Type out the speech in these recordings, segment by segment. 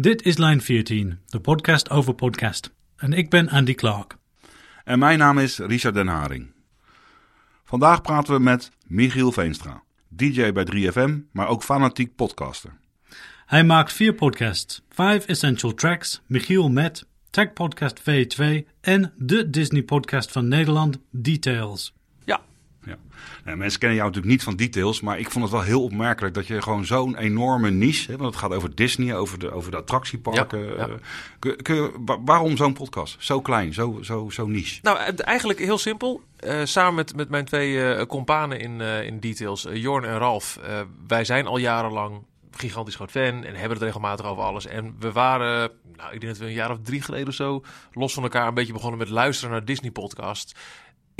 Dit is Lijn 14, de podcast over podcast. En ik ben Andy Clark. En mijn naam is Richard Den Haring. Vandaag praten we met Michiel Veenstra, DJ bij 3FM, maar ook fanatiek podcaster. Hij maakt vier podcasts: Five Essential Tracks, Michiel met, Tech Podcast V2 en de Disney podcast van Nederland, Details. Ja. Nou, mensen kennen jou natuurlijk niet van Details, maar ik vond het wel heel opmerkelijk dat je gewoon zo'n enorme niche, hè, want het gaat over Disney, over de, over de attractieparken. Ja, ja. eh, kun- kun je- wa- waarom zo'n podcast? Zo klein, zo, zo, zo niche. Nou, eigenlijk heel simpel. Eh, samen met, met mijn twee eh companen in, in Details, Jorn en Ralf. wij zijn al jarenlang gigantisch groot fan en hebben het regelmatig over alles. En we waren, nou, ik denk dat we een jaar of drie geleden of zo, los van elkaar een beetje begonnen met luisteren naar Disney-podcast.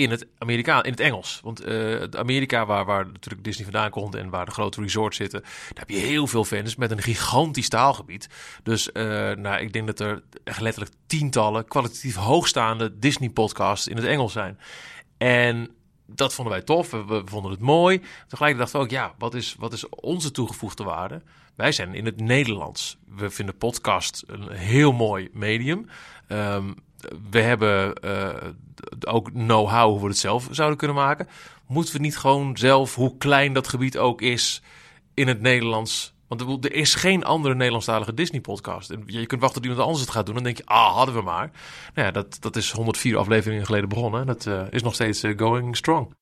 In het, Amerika in het Engels. Want het Amerika, waar, waar natuurlijk Disney vandaan komt en waar de grote resorts zitten, daar heb je heel veel fans met een gigantisch taalgebied. Dus eh, nou, ik denk dat er letterlijk tientallen kwalitatief hoogstaande Disney-podcasts in het Engels zijn. En dat vonden wij tof, we, we vonden het mooi. Tegelijkertijd dachten we ook, ja, wat is, wat is onze toegevoegde waarde? Wij zijn in het Nederlands. We vinden podcast een heel mooi medium. Ehm, we hebben eh, ook know-how hoe we het zelf zouden kunnen maken. Moeten we niet gewoon zelf, hoe klein dat gebied ook is, in het Nederlands... Want er is geen andere Nederlandstalige Disney-podcast. Je kunt wachten tot iemand anders het gaat doen. Dan denk je, ah, hadden we maar. Nou ja, dat, dat is 104 afleveringen geleden begonnen. En dat eh, is nog steeds eh, going strong.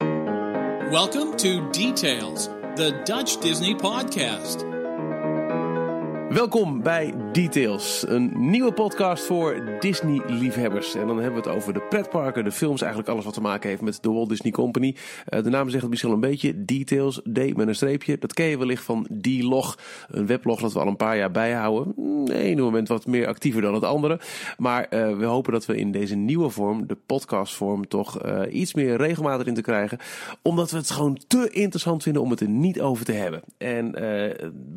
Welcome to Details, the Dutch Disney podcast. Welkom bij Details, een nieuwe podcast voor Disney-liefhebbers. En dan hebben we het over de pretparken, de films, eigenlijk alles wat te maken heeft met de Walt Disney Company. Eh, de naam zegt het misschien al een beetje, Details, D met een streepje. Dat ken je wellicht van D-Log, een weblog dat we al een paar jaar bijhouden. Mm, ene moment wat meer actiever dan het andere. Maar eh, we hopen dat we in deze nieuwe vorm, de podcastvorm, toch eh, iets meer regelmatig in te krijgen. Omdat we het gewoon te interessant vinden om het er niet over te hebben. En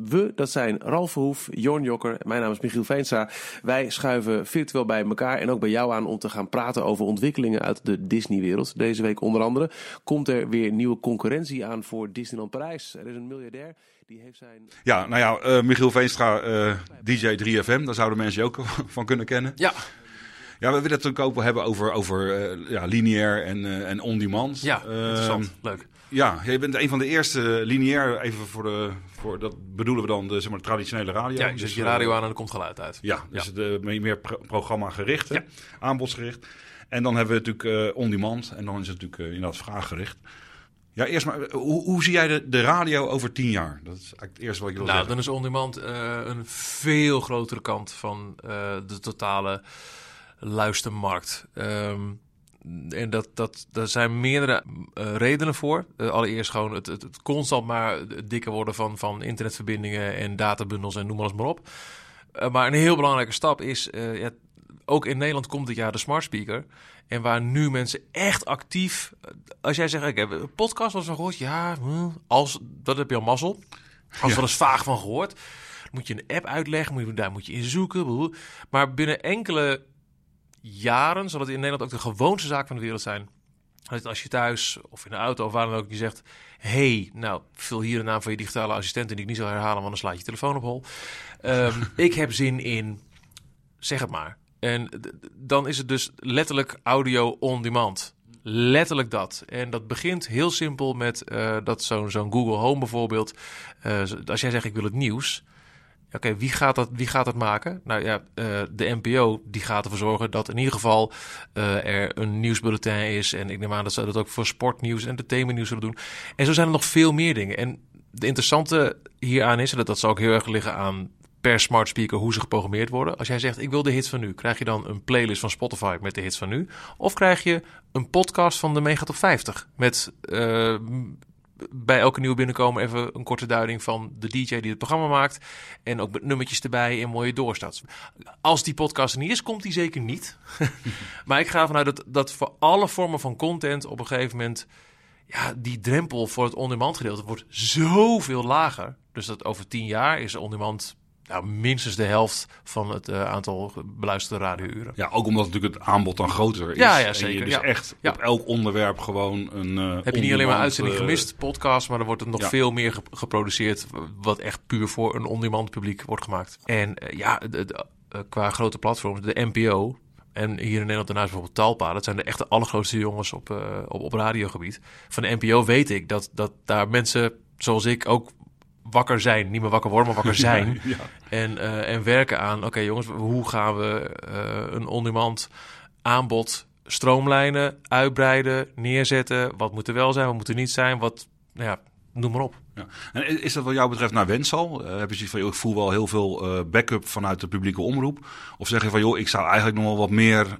we, dat zijn Ralf Verhoef, Jorn Jokker, mijn naam is Michiel Veenstra. Wij schuiven virtueel bij elkaar en ook bij jou aan om te gaan praten over ontwikkelingen uit de Disney-wereld. Deze week onder andere komt er weer nieuwe concurrentie aan voor Disneyland Parijs. Er is een miljardair die heeft zijn... Ja, nou ja, eh, Michiel Veenstra, eh, DJ 3FM, daar zouden mensen je ook van kunnen kennen. Ja, Ja, we willen het natuurlijk ook wel hebben over, over eh, ja, lineair en, eh, en on-demand. ja Ehm, interessant. Leuk. Ja, jij bent een van de eerste lineair, even voor de, voor, dat bedoelen we dan de, zeg maar, traditionele radio. Ja, je zet je eh, radio aan en er komt geluid uit. Ja, dus Ja. de meer, meer pro- programma gericht, hè? Ja. aanbodsgericht. En dan hebben we natuurlijk eh on-demand en dan is het natuurlijk eh, inderdaad vraaggericht. Ja, eerst maar, eh, hoe, hoe zie jij de, de radio over tien jaar? Dat is eigenlijk het eerste wat ik wil Nou, zeggen. dan is on-demand eh, een veel grotere kant van eh, de totale luistermarkt. Ehm, en dat, dat, daar zijn meerdere eh, redenen voor. Eh, allereerst gewoon het, het, het constant maar dikker worden van, van internetverbindingen en databundels en noem maar eens maar op. Eh, maar een heel belangrijke stap is, ja, ook in Nederland komt dit jaar de smart speaker. En waar nu mensen echt actief, als jij zegt, ik heb een podcast was van gehoord, ja, hm, als, dat heb je al mazzel. Als Ja. wel eens vaag van gehoord. Moet je een app uitleggen, moet je, daar moet je in zoeken. Maar binnen enkele jaren zal het in Nederland ook de gewoonste zaak van de wereld zijn. Dat als je thuis of in de auto of waar dan ook je zegt... hey, nou, vul hier de naam van je digitale assistent... en die ik niet zal herhalen, want dan slaat je telefoon op hol. Ehm, ik heb zin in... Zeg het maar. En dan is het dus letterlijk audio on demand. Letterlijk dat. En dat begint heel simpel met eh, dat zo'n zo'n Google Home bijvoorbeeld. eh, als jij zegt ik wil het nieuws. Oké, wie, gaat dat, wie gaat dat maken? Nou ja, eh, de NPO die gaat ervoor zorgen dat in ieder geval eh, er een nieuwsbulletin is. En ik neem aan dat ze dat ook voor sportnieuws en entertainmentnieuws zullen doen. En zo zijn er nog veel meer dingen. En de interessante hieraan is, en dat, dat zal ook heel erg liggen aan per smart speaker hoe ze geprogrammeerd worden. Als jij zegt ik wil de hits van nu, krijg je dan een playlist van Spotify met de hits van nu? Of krijg je een podcast van de Mega Top 50 met eh, bij elke nieuwe binnenkomen even een korte duiding van de DJ die het programma maakt. En ook met nummertjes erbij en mooie doorstarts. Als die podcast er niet is, komt die zeker niet. maar ik ga vanuit dat, dat voor alle vormen van content op een gegeven moment... Ja, die drempel voor het on-demand gedeelte wordt zoveel lager. Dus dat over tien jaar is on-demand nou, minstens de helft van het eh, aantal beluisterde radiouren. Ja, ook omdat natuurlijk het aanbod dan groter is. Ja, ja, En zeker, je dus ja. echt Ja. op elk onderwerp gewoon een... eh, Heb je niet alleen maar uitzending eh, gemist, podcast, maar er wordt er nog veel meer ge- geproduceerd, wat echt puur voor een on-demand publiek wordt gemaakt. En ja, de- de- qua grote platforms, de NPO en hier in Nederland daarnaast bijvoorbeeld Talpa, dat zijn de echte allergrootste jongens op, op, op radiogebied. Van de NPO weet ik dat, dat daar mensen zoals ik ook wakker zijn, niet meer wakker worden, maar wakker zijn. Ja. En, eh, en werken aan, oké jongens, hoe gaan we eh, een on-demand aanbod stroomlijnen, uitbreiden, neerzetten? Wat moet er wel zijn, wat moet er niet zijn? Wat, nou ja, noem maar op. Ja. En is- dat wat jou betreft naar wens al? Eh, heb je zoiets van, joh, ik voel wel heel veel backup vanuit de publieke omroep? Of zeg je van, joh, ik zou eigenlijk nog wel wat meer,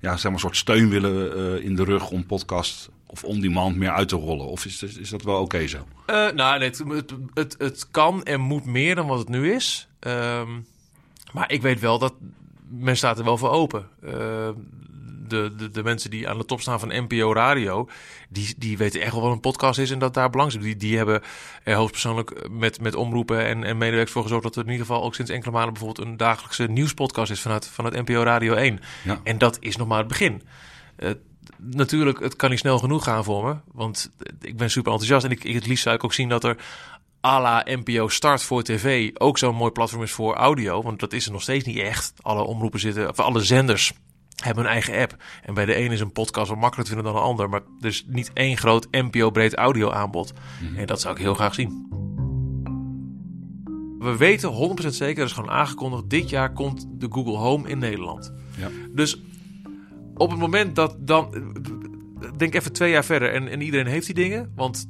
ja, zeg maar, een soort steun willen in de rug om podcast of on-demand meer uit te rollen? Of is, is, is dat wel oké zo? Eh, nou, nee, het, het, het, kan en moet meer dan wat het nu is. Ehm, maar ik weet wel dat men staat er wel voor open. Uh, de, de, de mensen die aan de top staan van NPO Radio, die, die weten echt wel wat een podcast is en dat daar belang zit. Die, die hebben er hoogstpersoonlijk met, met omroepen en, en medewerkers voor gezorgd dat er in ieder geval ook sinds enkele maanden bijvoorbeeld een dagelijkse nieuwspodcast is vanuit, vanuit NPO Radio 1. Ja. En dat is nog maar het begin. Uh, natuurlijk, het kan niet snel genoeg gaan voor me. Want ik ben super enthousiast. En ik, ik, het liefst zou ik ook zien dat er à la NPO Start voor tv ook zo'n mooi platform is voor audio. Want dat is er nog steeds niet echt. Alle omroepen zitten, of alle zenders hebben een eigen app. En bij de een is een podcast wat makkelijker te vinden dan de ander. Maar er is niet één groot NPO-breed audio aanbod. Mm-hmm. En dat zou ik heel graag zien. We weten 100% zeker, dat is gewoon aangekondigd, dit jaar komt de Google Home in Nederland. Ja. Dus op het moment dat dan. Denk even twee jaar verder en, en iedereen heeft die dingen. Want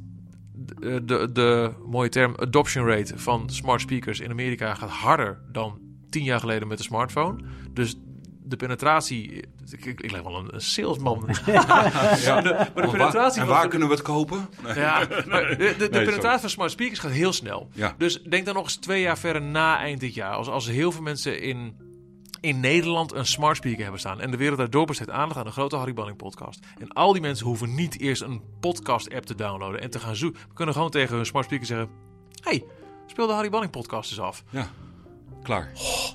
de, de, de, mooie term adoption rate van smart speakers in Amerika gaat harder dan tien jaar geleden met de smartphone. Dus de penetratie. Ik, leg wel een, een salesman. ja. de, maar de penetratie en waar kunnen we het kopen? Nee. Ja, de, de, de nee, penetratie sorry. van smart speakers gaat heel snel. Ja. Dus denk dan nog eens twee jaar verder na eind dit jaar. Als, als heel veel mensen in in Nederland een smart speaker hebben staan. En de wereld daardoor besteedt aandacht aan de grote Harry Banning podcast. En al die mensen hoeven niet eerst een podcast app te downloaden en te gaan zoeken. We kunnen gewoon tegen hun smart speaker zeggen... hey, speel de Harry Banning podcast eens af. Ja, klaar. Oh,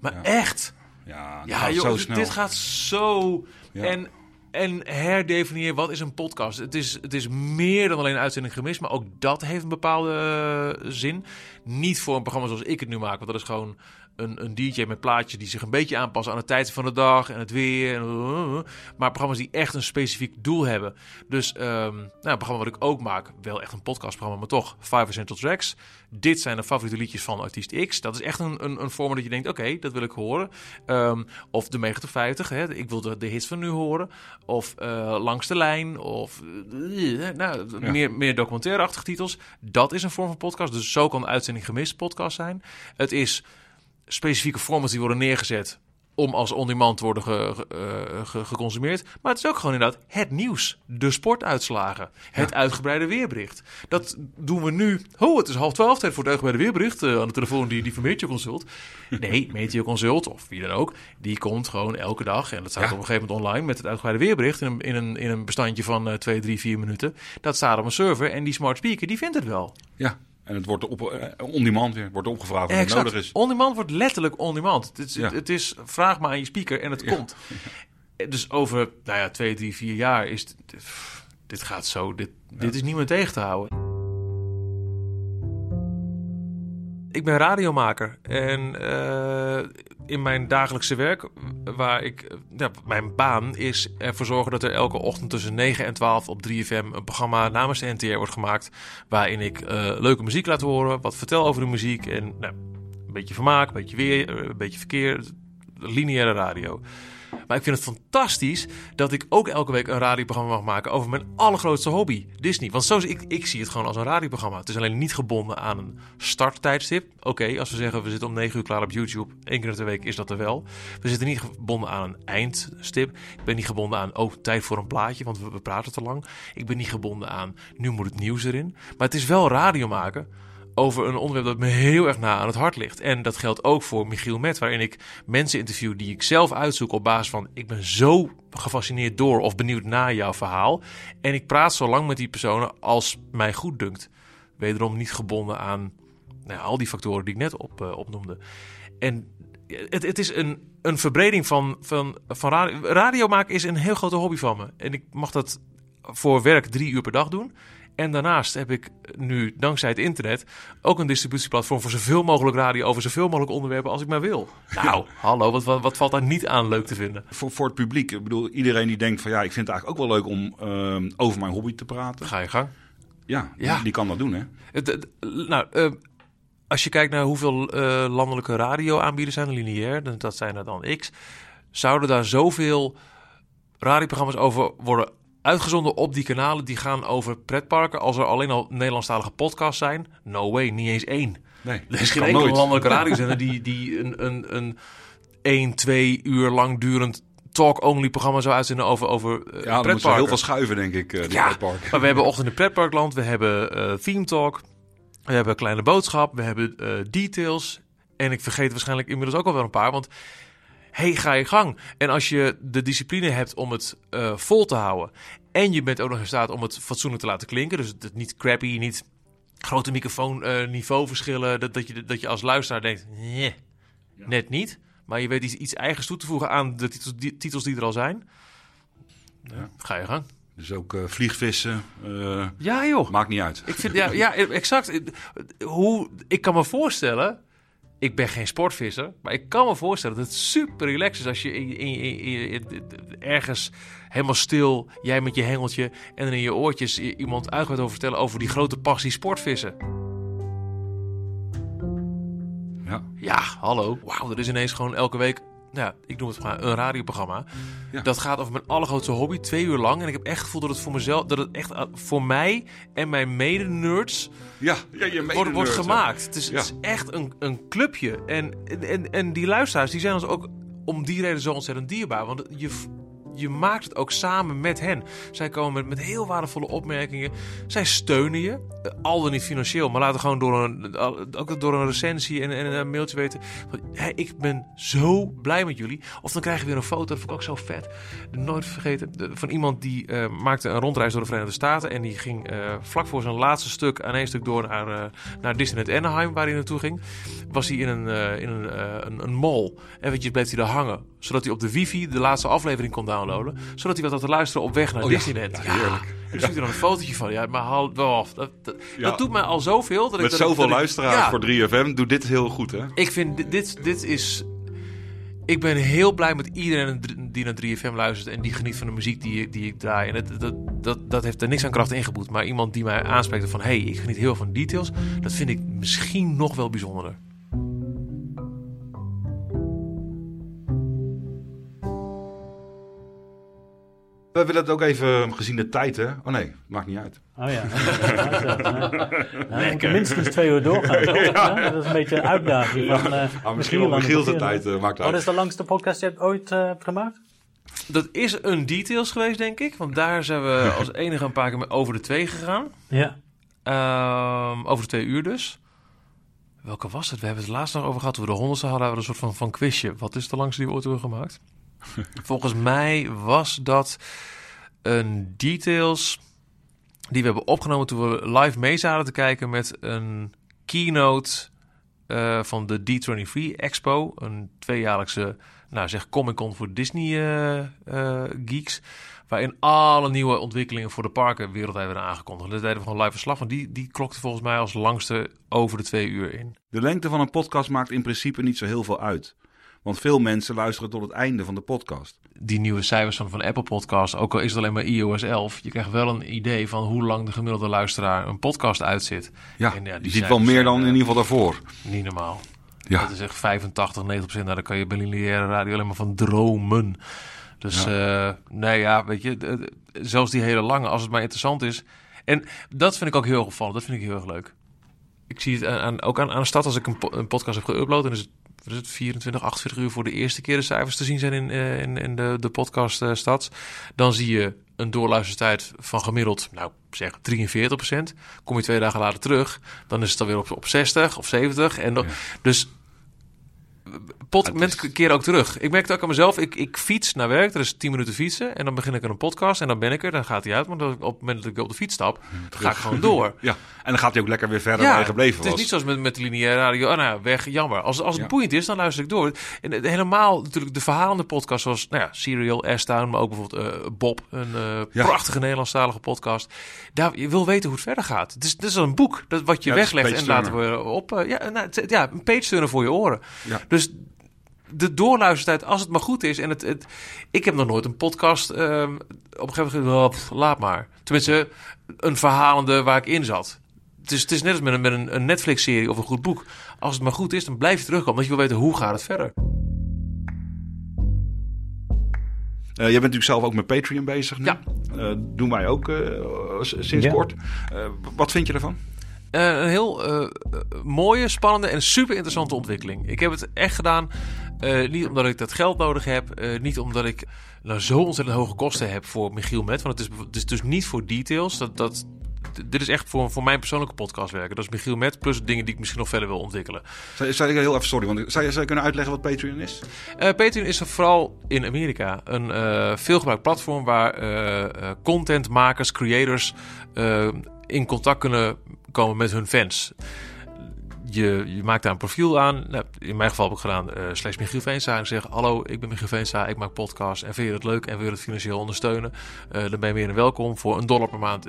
maar ja. echt? Ja, ja gaat joh, zo snel. dit gaat zo... Ja. En, en herdefinieer wat is een podcast. Het is, het is meer dan alleen uitzending gemist, maar ook dat heeft een bepaalde uh, zin. Niet voor een programma zoals ik het nu maak, want dat is gewoon een, een DJ met plaatjes die zich een beetje aanpassen aan de tijd van de dag en het weer. En, uh, maar programma's die echt een specifiek doel hebben. Dus um, nou, een programma wat ik ook maak, wel echt een podcastprogramma, maar toch. Five Essential Tracks. Dit zijn de favoriete liedjes van artiest X. Dat is echt een, een, een vorm dat je denkt, oké, okay, dat wil ik horen. Um, of de Mega 50, hè, ik wil de, de hits van nu horen. Of uh, Langs de Lijn. Of uh, nou, ja. meer, meer documentaire-achtige titels. Dat is een vorm van podcast. Dus zo kan de uitzending gemist podcast zijn. Het is specifieke formats die worden neergezet om als on-demand te worden ge, uh, ge, geconsumeerd. Maar het is ook gewoon inderdaad het nieuws. De sportuitslagen. Het ja. uitgebreide weerbericht. Dat doen we nu. Oh, het is half twaalf tijd voor het uitgebreide weerbericht. Uh, aan de telefoon die, die van Meteo Consult. Nee, Meteo Consult of wie dan ook. Die komt gewoon elke dag. En dat staat ja. op een gegeven moment online met het uitgebreide weerbericht. In een, in een, in een bestandje van uh, 2, 3, 4 minuten. Dat staat op een server. En die smart speaker die vindt het wel. Ja. En het wordt op, uh, on-demand weer, wordt opgevraagd wat nodig is. On-demand wordt letterlijk on-demand. Het, ja. het, is, vraag maar aan je speaker en het ja. komt. Dus over, nou ja, twee, drie, vier jaar is... Dit, dit gaat zo, dit, dit is niet meer tegen te houden. Ik ben radiomaker en uh, in mijn dagelijkse werk, waar ik, ja, mijn baan is ervoor zorgen dat er elke ochtend tussen 9 en 12 op 3FM een programma namens de NTR wordt gemaakt. Waarin ik uh, leuke muziek laat horen, wat vertel over de muziek en nou, een beetje vermaak, een beetje weer, een beetje verkeer, lineaire radio. Maar ik vind het fantastisch dat ik ook elke week een radioprogramma mag maken over mijn allergrootste hobby, Disney. Want zo, ik, ik zie het gewoon als een radioprogramma. Het is alleen niet gebonden aan een starttijdstip. Oké, als we zeggen we zitten om 9 uur klaar op YouTube, één keer per week is dat er wel. We zitten niet gebonden aan een eindstip. Ik ben niet gebonden aan, oh, tijd voor een plaatje, want we, we praten te lang. Ik ben niet gebonden aan, nu moet het nieuws erin. Maar het is wel radio maken over een onderwerp dat me heel erg na aan het hart ligt. En dat geldt ook voor Michiel Met, waarin ik mensen interview die ik zelf uitzoek op basis van... ik ben zo gefascineerd door of benieuwd naar jouw verhaal. En ik praat zo lang met die personen als mij goed dunkt. Wederom niet gebonden aan nou, al die factoren die ik net op, eh, opnoemde. En het, het is een, een verbreding van, van, van radio. Radio maken is een heel grote hobby van me. En ik mag dat voor werk drie uur per dag doen. En daarnaast heb ik nu, dankzij het internet, ook een distributieplatform voor zoveel mogelijk radio over zoveel mogelijk onderwerpen als ik maar wil. Nou, hallo, wat, wat, wat valt daar niet aan leuk te vinden? Voor, voor het publiek, ik bedoel, iedereen die denkt van ja, ik vind het eigenlijk ook wel leuk om ehm, over mijn hobby te praten. Ga je gang. Ja, Ja. Die, die kan dat doen hè. Het, het- nou, eh, als je kijkt naar hoeveel eh, landelijke radioaanbieders zijn, lineair, dat zijn er dan X, zouden daar zoveel radioprogramma's over worden uitgezonden op die kanalen die gaan over pretparken. Als er alleen al Nederlandstalige podcasts zijn, no way, niet eens één. Nee, Er is geen enkele landelijke radiozender die, die een, een, een 1, 2 uur lang durend talk-only programma zou uitzenden over, over eh, Ja, pretparken. heel veel schuiven denk ik, eh die Ja. Maar we hebben Ochtend in Pretparkland, we hebben eh Theme Talk, we hebben Kleine Boodschap, we hebben Details. En ik vergeet waarschijnlijk inmiddels ook al wel een paar, want hey, ga je gang. En als je de discipline hebt om het eh, vol te houden en je bent ook nog in staat om het fatsoenlijk te laten klinken, dus het niet crappy, niet grote microfoon eh, niveauverschillen, dat, dat, je, dat je als luisteraar denkt, nee, net niet. Maar je weet iets, iets eigens toe te voegen aan de titels die, titels die er al zijn. Ja. Ga je gang. Dus ook eh, vliegvissen, Ja joh. maakt niet uit. Ik vind, ja, ja, exact. Hoe, ik kan me voorstellen, ik ben geen sportvisser, maar ik kan me voorstellen dat het super relaxed is als je in, in, in- ergens helemaal stil, jij met je hengeltje en dan in je oortjes iemand uit gaat over vertellen over die grote passie sportvissen. Ja. Ja, hallo. Wauw, er is ineens gewoon elke week, nou, ja, ik noem het maar een radioprogramma. Ja. Dat gaat over mijn allergrootste hobby, twee uur lang. En ik heb echt het gevoel dat het voor mezelf, dat het echt uh, voor mij en mijn mede-nerds Ja, ja je wordt, wordt gemaakt. Het is, het is echt een, een clubje. En, en, en die luisteraars die zijn ons ook om die reden zo ontzettend dierbaar. Want je, je maakt het ook samen met hen. Zij komen met, heel waardevolle opmerkingen. Zij steunen je. eh, Al dan niet financieel, maar laten gewoon door een, ook door een recensie en, en een mailtje weten. Van, ik ben zo blij met jullie. Of dan krijg je weer een foto, dat vond ik ook zo vet. Nooit vergeten. de- Van iemand die eh, maakte een rondreis door de Verenigde Staten. En die ging eh, vlak voor zijn laatste stuk aan één stuk door naar, eh, naar Disneyland Anaheim, waar hij naartoe ging. Was hij in een, eh, in een, eh, een, een mall. Eventjes bleef hij daar hangen. Zodat hij op de wifi de laatste aflevering kon downloaden. Zodat hij wat had te luisteren op weg naar Oh. Disneyland. Ja, heerlijk. En dan hij dan een fotootje van. Ja, maar haal, oh, dat, dat, Ja. dat doet mij al zoveel. Dat Met ik, dat, zoveel ik- luisteraars voor 3FM doet dit heel goed hè. Ik vind dit, dit, dit is. Ik ben heel blij met iedereen die naar 3FM luistert en die geniet van de muziek die, die ik draai. En het, dat, dat, dat heeft er niks aan kracht ingeboet. Maar iemand die mij aanspreekt van: hey, ik geniet heel van details. Dat vind ik misschien nog wel bijzonderder. We willen het ook even gezien de tijd hè. Oh nee, maakt niet uit. Oh ja. Nou, we moeten minstens twee uur doorgaan. toch? Ja, Dat is een beetje een uitdaging van uh, Ah, misschien wel Michiel zijn tijd eh, maakt Wat uit. is de langste podcast die je ooit eh, hebt gemaakt? Dat is een details geweest, denk ik. Want daar zijn we als enige een paar keer mee over de twee gegaan. Ja. Ehm, over de twee uur dus. Welke was het? We hebben het laatst nog over gehad. Toen we de honderdste hadden, hadden we een soort van, van quizje. Wat is de langste die we ooit hebben gemaakt? Volgens mij was dat een details die we hebben opgenomen toen we live mee zaten te kijken met een keynote eh, van de D23 Expo. Een tweejaarlijkse, nou zeg, Comic-Con voor Disney eh, eh, geeks. Waarin alle nieuwe ontwikkelingen voor de parken wereldwijd werden aangekondigd. Dat deden we gewoon live verslag van. Die, die klokte volgens mij als langste over de twee uur in. De lengte van een podcast maakt in principe niet zo heel veel uit. Want veel mensen luisteren tot het einde van de podcast. Die nieuwe cijfers van, van Apple Podcast, ook al is het alleen maar iOS 11, je krijgt wel een idee van hoe lang de gemiddelde luisteraar een podcast uitzit. Ja, En ja, je die ziet wel meer zijn, dan in eh, ieder geval daarvoor. Niet normaal. Ja, Dat is echt 85, 90 procent. Nou, daar kan je bij lineaire radio alleen maar van dromen. Dus ja. nee, ja, weet je, zelfs die hele lange, als het maar interessant is. En dat vind ik ook heel erg opvallend. Dat vind ik heel erg leuk. Ik zie het aan, ook aan, aan de stad als ik een, een podcast heb geüpload. En is het, wat is het 24, 48 uur voor de eerste keer de cijfers te zien zijn in, eh, in, in de, de podcast stad. Dan zie je een doorluistertijd van gemiddeld, nou zeg 43 procent. Kom je twee dagen later terug, dan is het alweer op, op 60 of 70. En dan, Dus Pod, Het is- mensen keren ook terug. Ik merk het ook aan mezelf. Ik, ik fiets naar werk. Er is 10 minuten fietsen. En dan begin ik aan een podcast. En dan ben ik er. Dan gaat hij uit. Maar dan, op het moment dat ik op de fiets stap, dan ga ik gewoon door. Ja, en dan gaat hij ook lekker weer verder waar je gebleven het is was. niet zoals met, met de lineaire radio. Oh, nou, weg, jammer. Als, als het Ja. boeiend is, dan luister ik door. En eh, helemaal natuurlijk de verhalende podcast zoals nou ja, Serial, S-Town, maar ook bijvoorbeeld eh, Bob, een eh, Ja. prachtige Nederlandstalige podcast. Daar, je wil weten hoe het verder gaat. Het is, het is een boek dat wat je weglegt en laten we op. ja, nou, het- ja, een page turner voor je oren. Ja. Dus de doorluistertijd, als het maar goed is. En het, het, ik heb nog nooit een podcast ehm, op een gegeven moment gezegd, "Oh, laat maar. Tenminste, een verhalende waar ik in zat. Het is, het is net als met een, met een, Netflix-serie of een goed boek. Als het maar goed is, dan blijf je terugkomen. Want je wil weten, hoe gaat het verder? Eh, jij bent natuurlijk zelf ook met Patreon bezig nu. Ja. Eh, doen wij ook eh, sinds Ja. kort. Eh, wat vind je ervan? Eh, een heel eh, eh, mooie, spannende en super interessante ontwikkeling. Ik heb het echt gedaan, niet omdat ik dat geld nodig heb, niet omdat ik nou zo ontzettend hoge kosten heb voor Michiel Met. Want het is, het is dus niet voor details. Dat, dat, dit is echt voor, voor mijn persoonlijke podcast werken. Dat is Michiel Met, plus dingen die ik misschien nog verder wil ontwikkelen. Zou, zou je heel even, sorry, want zou je, zou je kunnen uitleggen wat Patreon is? Eh Patreon is vooral in Amerika een veelgebruikt platform waar eh, contentmakers, creators in contact kunnen komen met hun fans. Je, je maakt daar een profiel aan. Nou, in mijn geval heb ik gedaan eh slash Michiel Veenstra. En zeg, hallo, ik ben Michiel Veenstra, ik maak podcast. En vind je het leuk en wil je het financieel ondersteunen? Eh, dan ben je meer dan welkom. Voor een dollar per maand,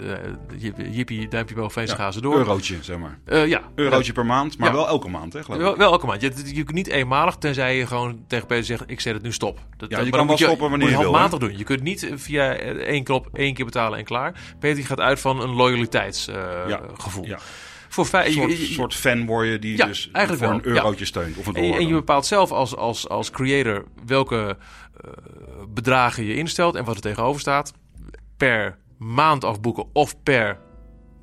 jippie, duimpje boven Veenstra, gaan ze door. Eurotje, zeg maar. Ja, Eurotje per maand, maar Ja. wel elke maand, hè? Geloof ik. wel, wel elke maand. Je, je kunt niet eenmalig, tenzij je gewoon tegen Peter zegt: Ik zet het nu stop. Dat, Ja, je kan wel stoppen wanneer moet je wil, handmatig doen. Je kunt niet via één knop één keer betalen en klaar. Peter gaat uit van een loyaliteitsgevoel. Ja. Voor vijf, Een soort, fan word je die Ja, dus eigenlijk voor wel, een ja. eurotje steunt. Of een en, je, dollar. en je dan. bepaalt zelf als, als, als creator welke eh, bedragen je instelt en wat er tegenover staat. Per maand afboeken of per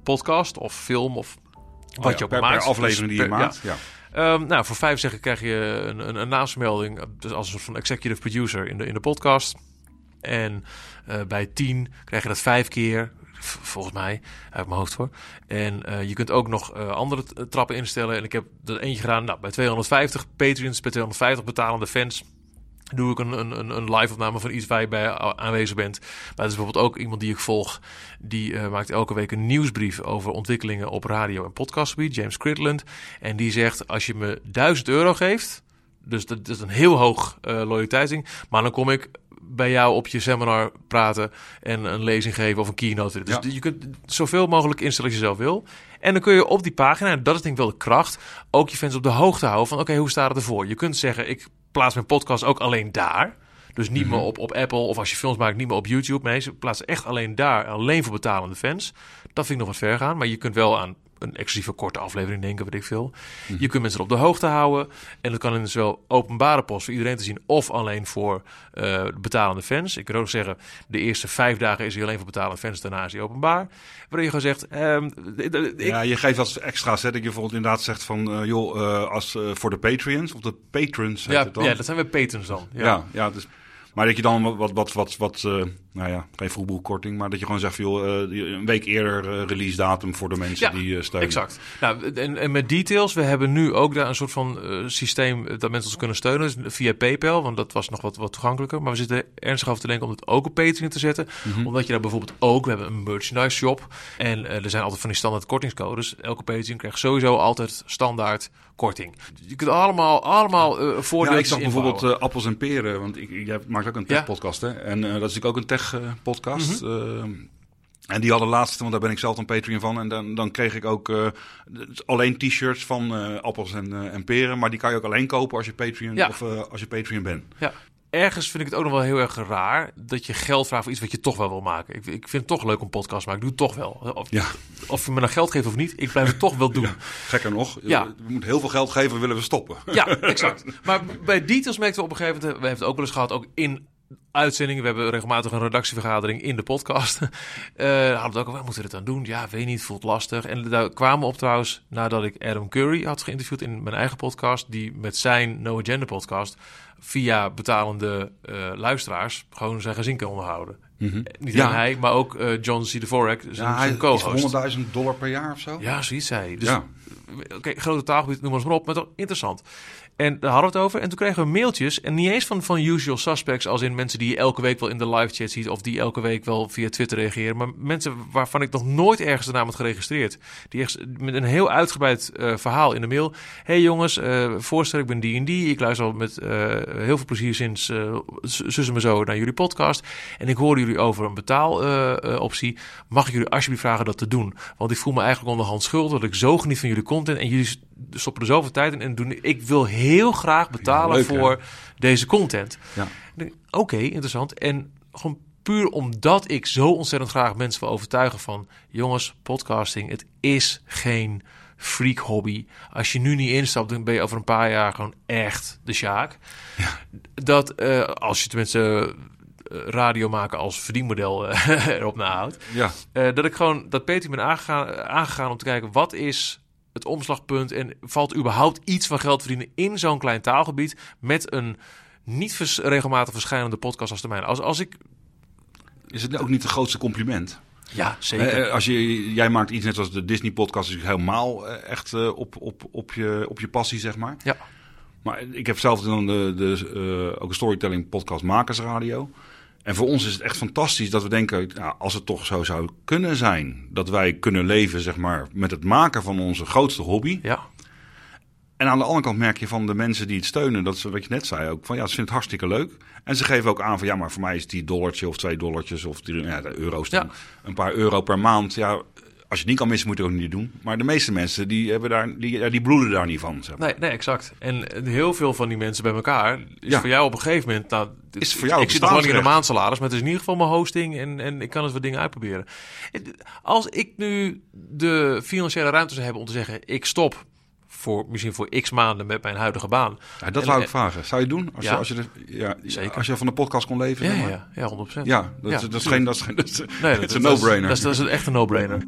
podcast of film of wat Oh ja, je ook per, maakt. aflevering die Dus je per- maakt. Ja. Ehm, nou, voor vijf zeggen krijg je een, een, een naamsmelding. Dus als een soort van executive producer in de, in de podcast. En eh, bij tien krijg je dat vijf keer. Volgens mij, uit mijn hoofd hoor. En eh, je kunt ook nog eh, andere trappen instellen. En ik heb er eentje gedaan nou, bij 250 Patreons, bij 250 betalende fans. Doe ik een, een, een- een live opname van iets waar je bij a- aanwezig bent. Maar er is bijvoorbeeld ook iemand die ik volg. Die eh, maakt elke week een nieuwsbrief over ontwikkelingen op radio- en podcastgebied. James Critland. En die zegt: Als je me 1000 euro geeft. Dus dat, is een heel hoog eh loyaliteitsding. Maar dan kom ik bij jou op je seminar praten en een lezing geven of een keynote. Dus Ja. je kunt zoveel mogelijk instellen als je zelf wil. En dan kun je op die pagina, en dat is denk ik wel de kracht, ook je fans op de hoogte houden van oké, hoe staat het ervoor? Je kunt zeggen, ik plaats mijn podcast ook alleen daar. Dus niet meer op, op Apple of als je films maakt, niet meer op YouTube. Nee, ze plaatsen echt alleen daar, alleen voor betalende fans. Dat vind ik nog wat ver gaan. Maar je kunt wel aan een exclusieve korte aflevering denken, weet ik veel. Je kunt mensen op de hoogte houden. En dat kan in zowel openbare post voor iedereen te zien... of alleen voor eh, betalende fans. Ik kan ook zeggen, de eerste vijf dagen is hij alleen voor betalende fans. Daarna is hij openbaar. Waarin je gewoon zegt... ehm, ik, Ja, je geeft als extra zet. Dat je bijvoorbeeld inderdaad zegt van, eh, joh, eh, als voor de Patreons of de patrons ja, ja, dat zijn weer patrons dan. Ja. Ja, ja, dus, maar dat je dan wat, wat, wat, wat, nou ja, geen vroegboekkorting, maar dat je gewoon zegt, van, joh, eh, een week eerder eh, release datum voor de mensen Ja, die eh, steunen. Exact. Nou, en, en met details, we hebben nu ook daar een soort van systeem dat mensen ons kunnen steunen dus via PayPal, want dat was nog wat, wat toegankelijker. Maar we zitten ernstig over te denken om het ook op Patreon te zetten, Mhm. omdat je daar bijvoorbeeld ook, we hebben een merchandise shop en er zijn altijd van die standaard kortingscodes. Elke Patreon krijgt sowieso altijd standaard korting. Je kunt allemaal, allemaal eh Ja, voordelen ik zag bijvoorbeeld appels en peren, want ik, jij maakt ook een Ja. tech-podcast, hè? En dat is natuurlijk ook een tech-podcast. Mhm. en die hadden laatst, want daar ben ik zelf een Patreon van, en dan, dan kreeg ik ook eh, alleen t-shirts van eh, appels en, eh, en peren, maar die kan je ook alleen kopen als je Patreon Ja. of eh, als je Patreon bent. Ja. Ergens vind ik het ook nog wel heel erg raar dat je geld vraagt voor iets wat je toch wel wil maken. Ik, ik vind het toch leuk om podcast maken. Ik doe het toch wel. Of, Ja. of je me nou geld geeft of niet, ik blijf het toch wel doen. Gekker nog, Ja. we moeten heel veel geld geven, willen we stoppen. Ja, exact. Maar bij details merkten we op een gegeven moment, we hebben het ook wel eens gehad, ook in uitzendingen. We hebben regelmatig een redactievergadering in de podcast. Eh hadden we ook over, moeten we dit aan doen? Ja, weet niet, voelt lastig. En daar kwamen we op trouwens, nadat ik Adam Curry had geïnterviewd in mijn eigen podcast, die met zijn No Agenda podcast via betalende eh, luisteraars gewoon zijn gezin kan onderhouden. Niet Mhm. Ja. alleen hij, maar ook eh, John C. Dvorak, zijn, Ja, hij zijn is co-host. 100.000 dollar per jaar of zo. Ja, zoiets zei hij. Dus Ja. oké, grote taalgebied, noem maar eens maar op, maar toch interessant. En daar hadden we het over. En toen kregen we mailtjes. En niet eens van, van usual suspects, als in mensen die je elke week wel in de live chat ziet. Of die elke week wel via Twitter reageren. Maar mensen waarvan ik nog nooit ergens de naam had geregistreerd. Die echt met een heel uitgebreid eh, verhaal in de mail. hey jongens, eh voorstel, ik ben die en die. Ik luister al met eh, heel veel plezier sinds zussen me zo naar jullie podcast. En ik hoorde jullie over een betaaloptie. Mag ik jullie alsjeblieft vragen dat te doen? Want ik voel me eigenlijk onderhand schuldig. Dat ik zo geniet van jullie content. En jullie stoppen er zoveel tijd in. En doen, ik wil heel graag betalen leuk, hè? voor deze content. Ja. Oké, interessant. En gewoon puur omdat ik zo ontzettend graag mensen wil overtuigen van... jongens, podcasting, het is geen freak hobby. Als je nu niet instapt, dan ben je over een paar jaar gewoon echt de Sjaak. Dat eh, als je tenminste eh, radio maken als verdienmodel eh, erop nahoudt... Ja, dat ik gewoon dat Peter ben aangegaan, aangegaan om te kijken wat is het omslagpunt en valt überhaupt iets van geld verdienen in zo'n klein taalgebied met een niet vers- regelmatig verschijnende podcast als de mijne. Als, als ik is het ook niet het grootste compliment? ja zeker Eh, als je, jij maakt iets net als de Disney podcast, is helemaal eh, echt eh, op, op, op, je, op je passie, zeg maar. ja Maar ik heb zelf dan de, de, eh, ook een storytelling podcast Makersradio. En voor ons is het echt fantastisch dat we denken, nou, als het toch zo zou kunnen zijn, dat wij kunnen leven, zeg maar, met het maken van onze grootste hobby. ja En aan de andere kant merk je van de mensen die het steunen, dat ze, wat je net zei ook, van ja, ze vinden het hartstikke leuk. En ze geven ook aan van ja, maar voor mij is die dollartje of twee dollartjes of die, ja, de euro's dan, Ja. een paar euro per maand. Ja, als je het niet kan missen, moet je het ook niet doen. Maar de meeste mensen, die, hebben daar, die, die bloeden daar niet van. Zeg. maar. nee, nee exact en eh, heel veel van die mensen bij elkaar is Ja. voor jou op een gegeven moment nou, Is voor jou ik zit nog in de maandsalaris maar het is in ieder geval mijn hosting en, en ik kan eens wat dingen uitproberen als ik nu de financiële ruimte zou hebben om te zeggen ik stop voor misschien voor x maanden met mijn huidige baan Ja, dat wou ik vragen. Zou je het doen? Als, Ja. je, als, je, de, ja, Zeker. als je van de podcast kon leven? ja, ja, maar? ja, ja 100%. Ja, dat, Ja, is- dat is tuurlijk. geen, dat is geen, dat is, Nee, het is een no-brainer. Dat, is- dat is echt een no-brainer.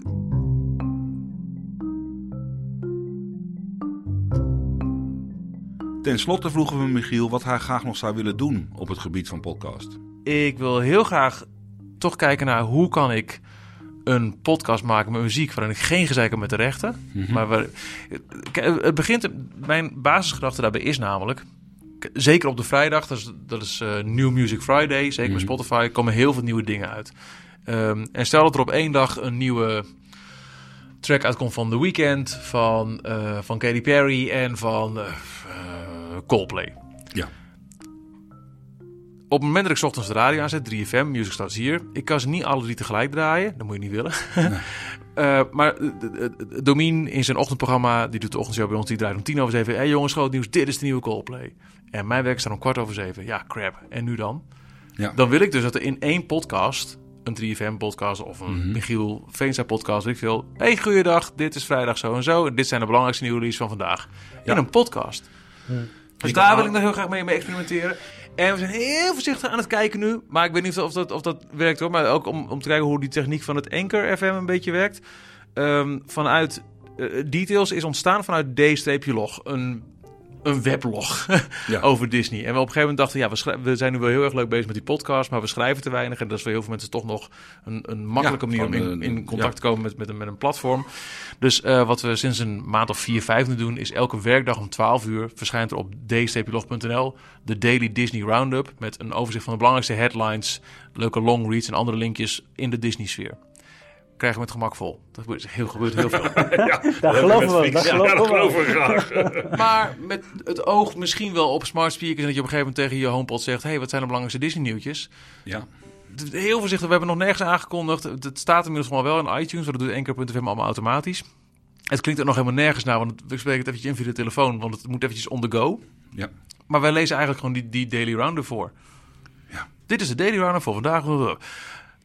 Ten slotte vroegen we Michiel wat hij graag nog zou willen doen op het gebied van podcast. Ik wil heel graag toch kijken naar hoe kan ik een podcast maken met muziek waarin ik geen gezeik heb met de rechten. Maar waar, het begint, mijn basisgedachte daarbij is namelijk, zeker op de vrijdag, dat is, dat is eh, New Music Friday, zeker met Spotify, komen heel veel nieuwe dingen uit. Ehm, en stel dat er op één dag een nieuwe track uitkomt van The Weeknd, van, eh, van Katy Perry en van eh, eh, Coldplay. Ja. Op het moment dat ik 's ochtends de radio aanzet, 3FM, Music Starts hier. Ik kan ze niet alle drie tegelijk draaien. Dat moet je niet willen. Eh, maar uh, Domien in zijn ochtendprogramma, die doet de ochtendshow bij ons, die draait om tien over zeven. Hé hey jongens, groot nieuws, dit is de nieuwe Coldplay. En mijn werk staat om kwart over zeven. Ja, crap. En nu dan? Ja. Dan wil ik dus dat er in één podcast, een 3FM-podcast of een Mhm. Michiel Veenstra-podcast, weet ik veel. Hey, goeiedag, dit is vrijdag zo en zo. En dit zijn de belangrijkste nieuwe releases van vandaag. In een podcast. Dus daar wil ik nog heel graag mee, mee experimenteren. En we zijn heel voorzichtig aan het kijken nu. Maar ik weet niet of dat, of dat werkt hoor. Maar ook om, om te kijken hoe die techniek van het Anchor FM een beetje werkt. Ehm, vanuit eh, Details is ontstaan vanuit D-log. Een, een weblog Ja. over Disney. En we op een gegeven moment dachten, ja, we, schrij- we zijn nu wel heel erg leuk bezig met die podcast. Maar we schrijven te weinig. En dat is voor heel veel mensen toch nog een, een makkelijke Ja, manier om in, in contact te komen met, met, een, met een platform. Dus eh, wat we sinds een maand of vier, vijf nu doen, is elke werkdag om 12 uur verschijnt er op d-log.nl de Daily Disney Roundup met een overzicht van de belangrijkste headlines, leuke long reads en andere linkjes in de Disney-sfeer. Krijgen we met gemak vol. Dat gebeurt heel, gebeurt heel veel. Daar geloven we, daar Ja, geloven dat we graag. maar met het oog misschien wel op smart speakers en dat je op een gegeven moment tegen je HomePod zegt: hey, wat zijn de belangrijkste Disney-nieuwtjes? Ja. Heel voorzichtig, we hebben nog nergens aangekondigd. Het staat inmiddels gewoon wel in iTunes, want dat doet Anchor.fm allemaal automatisch. Het klinkt er nog helemaal nergens naar, want we spreken het eventjes in via de telefoon, want het moet eventjes on the go. Ja. Maar wij lezen eigenlijk gewoon die, die Daily Roundup voor. Ja. Dit is de Daily Roundup voor vandaag.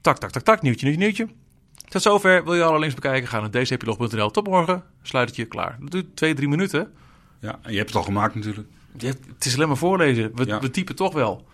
Tak, tak, tak, tak, nieuwtje, nieuwtje, nieuwtje. Tot zover. Wil je alle links bekijken? Ga naar dcplog.nl. Tot morgen. Sluit het je klaar. Dat duurt twee, drie minuten. ja, en je hebt het al gemaakt natuurlijk. Je hebt- het is alleen maar voorlezen. We, Ja. we typen toch wel.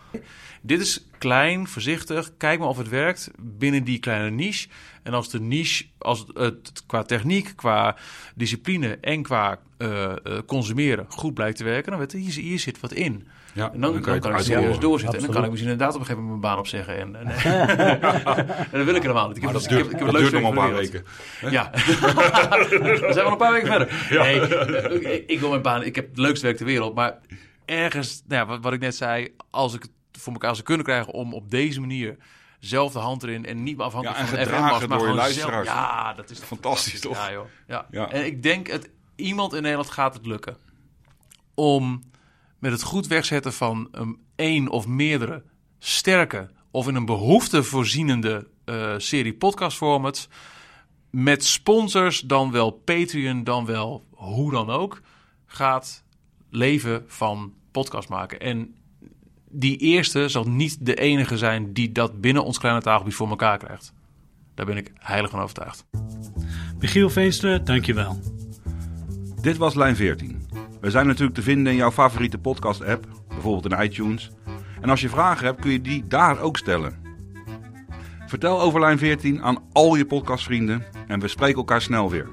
Dit is klein, voorzichtig. Kijk maar of het werkt binnen die kleine niche. En als de niche, als het qua techniek, qua discipline en qua eh, eh, consumeren goed blijkt te werken, dan weet je, hier, hier zit wat in. Ja, En dan, dan kan, je het ik serieus doorzetten. En dan kan ik misschien inderdaad op een gegeven moment mijn baan opzeggen. En, en, en dat wil ik helemaal niet. Ik heb, Maar dat ik heb, duurt, ik heb dat het duurt leukste nog een werk paar weken. Ja. Dan zijn we nog een paar weken verder. Nee, ik, ik wil mijn baan. Ik heb het leukste werk ter wereld. Maar ergens, nou ja, wat, wat ik net zei. Als ik het voor elkaar zou kunnen krijgen om op deze manier zelf de hand erin en niet meer afhankelijk Ja, en van de FM-mast, maar door gewoon zelf. Ja, dat is Fantastisch, toch? Ja, joh. Ja. Ja. En ik denk het iemand in Nederland gaat het lukken om met het goed wegzetten van een één of meerdere sterke of in een behoefte voorzienende eh, serie podcast formats met sponsors dan wel Patreon dan wel hoe dan ook gaat leven van podcast maken en die eerste zal niet de enige zijn die dat binnen ons kleine taalgebied voor elkaar krijgt. Daar ben ik heilig van overtuigd. Michiel Veenstra, dankjewel. Dit was Lijn 14. We zijn natuurlijk te vinden in jouw favoriete podcast-app, bijvoorbeeld in iTunes. En als je vragen hebt, kun je die daar ook stellen. Vertel over Lijn 14 aan al je podcastvrienden en we spreken elkaar snel weer.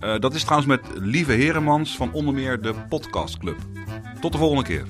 Eh, dat is trouwens met Lieve Heremans van onder meer de Podcast Club. Tot de volgende keer.